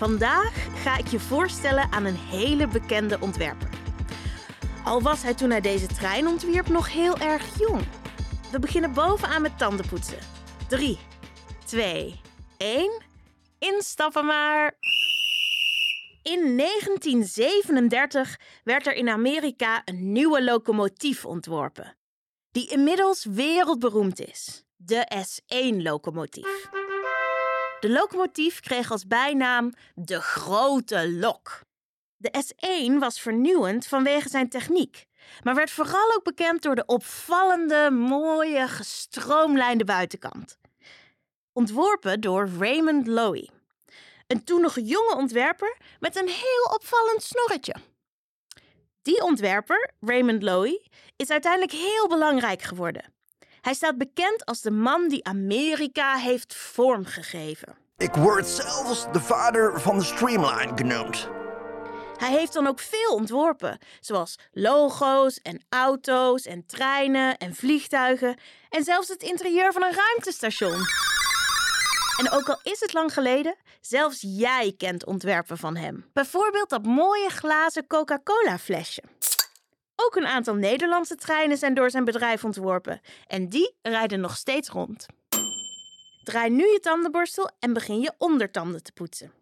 Vandaag ga ik je voorstellen aan een hele bekende ontwerper. Al was hij toen hij deze trein ontwierp nog heel erg jong. We beginnen bovenaan met tandenpoetsen. 3, 2, 1. Instappen maar. In 1937 werd er in Amerika een nieuwe locomotief ontworpen, die inmiddels wereldberoemd is: de S1-locomotief. De locomotief kreeg als bijnaam de Grote Lok. De S1 was vernieuwend vanwege zijn techniek, maar werd vooral ook bekend door de opvallende, mooie, gestroomlijnde buitenkant. Ontworpen door Raymond Loewy, een toen nog jonge ontwerper met een heel opvallend snorretje. Die ontwerper, Raymond Loewy, is uiteindelijk heel belangrijk geworden. Hij staat bekend als de man die Amerika heeft vormgegeven. Ik word zelfs de vader van de Streamline genoemd. Hij heeft dan ook veel ontworpen, zoals logo's en auto's en treinen en vliegtuigen en zelfs het interieur van een ruimtestation. En ook al is het lang geleden, zelfs jij kent ontwerpen van hem. Bijvoorbeeld dat mooie glazen Coca-Cola flesje. Ook een aantal Nederlandse treinen zijn door zijn bedrijf ontworpen en die rijden nog steeds rond. Draai nu je tandenborstel en begin je ondertanden te poetsen.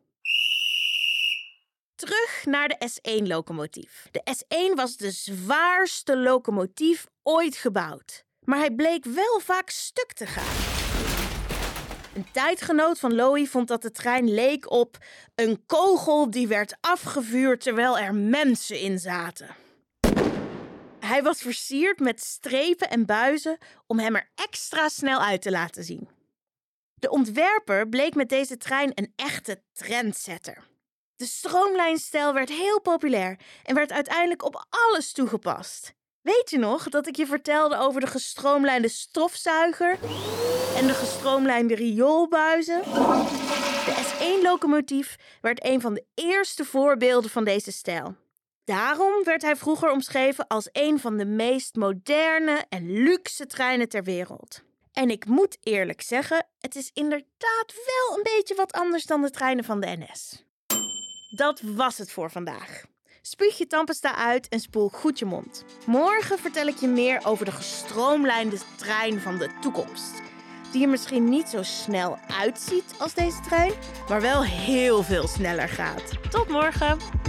Terug naar de S1-locomotief. De S1 was de zwaarste locomotief ooit gebouwd, maar hij bleek wel vaak stuk te gaan. Een tijdgenoot van Loey vond dat de trein leek op een kogel die werd afgevuurd terwijl er mensen in zaten. Hij was versierd met strepen en buizen om hem er extra snel uit te laten zien. De ontwerper bleek met deze trein een echte trendsetter. De stroomlijnstijl werd heel populair en werd uiteindelijk op alles toegepast. Weet je nog dat ik je vertelde over de gestroomlijnde stofzuiger en de gestroomlijnde rioolbuizen? De S1-locomotief werd een van de eerste voorbeelden van deze stijl. Daarom werd hij vroeger omschreven als een van de meest moderne en luxe treinen ter wereld. En ik moet eerlijk zeggen, het is inderdaad wel een beetje wat anders dan de treinen van de NS. Dat was het voor vandaag. Spuug je tandpasta uit en spoel goed je mond. Morgen vertel ik je meer over de gestroomlijnde trein van de toekomst. Die er misschien niet zo snel uitziet als deze trein, maar wel heel veel sneller gaat. Tot morgen!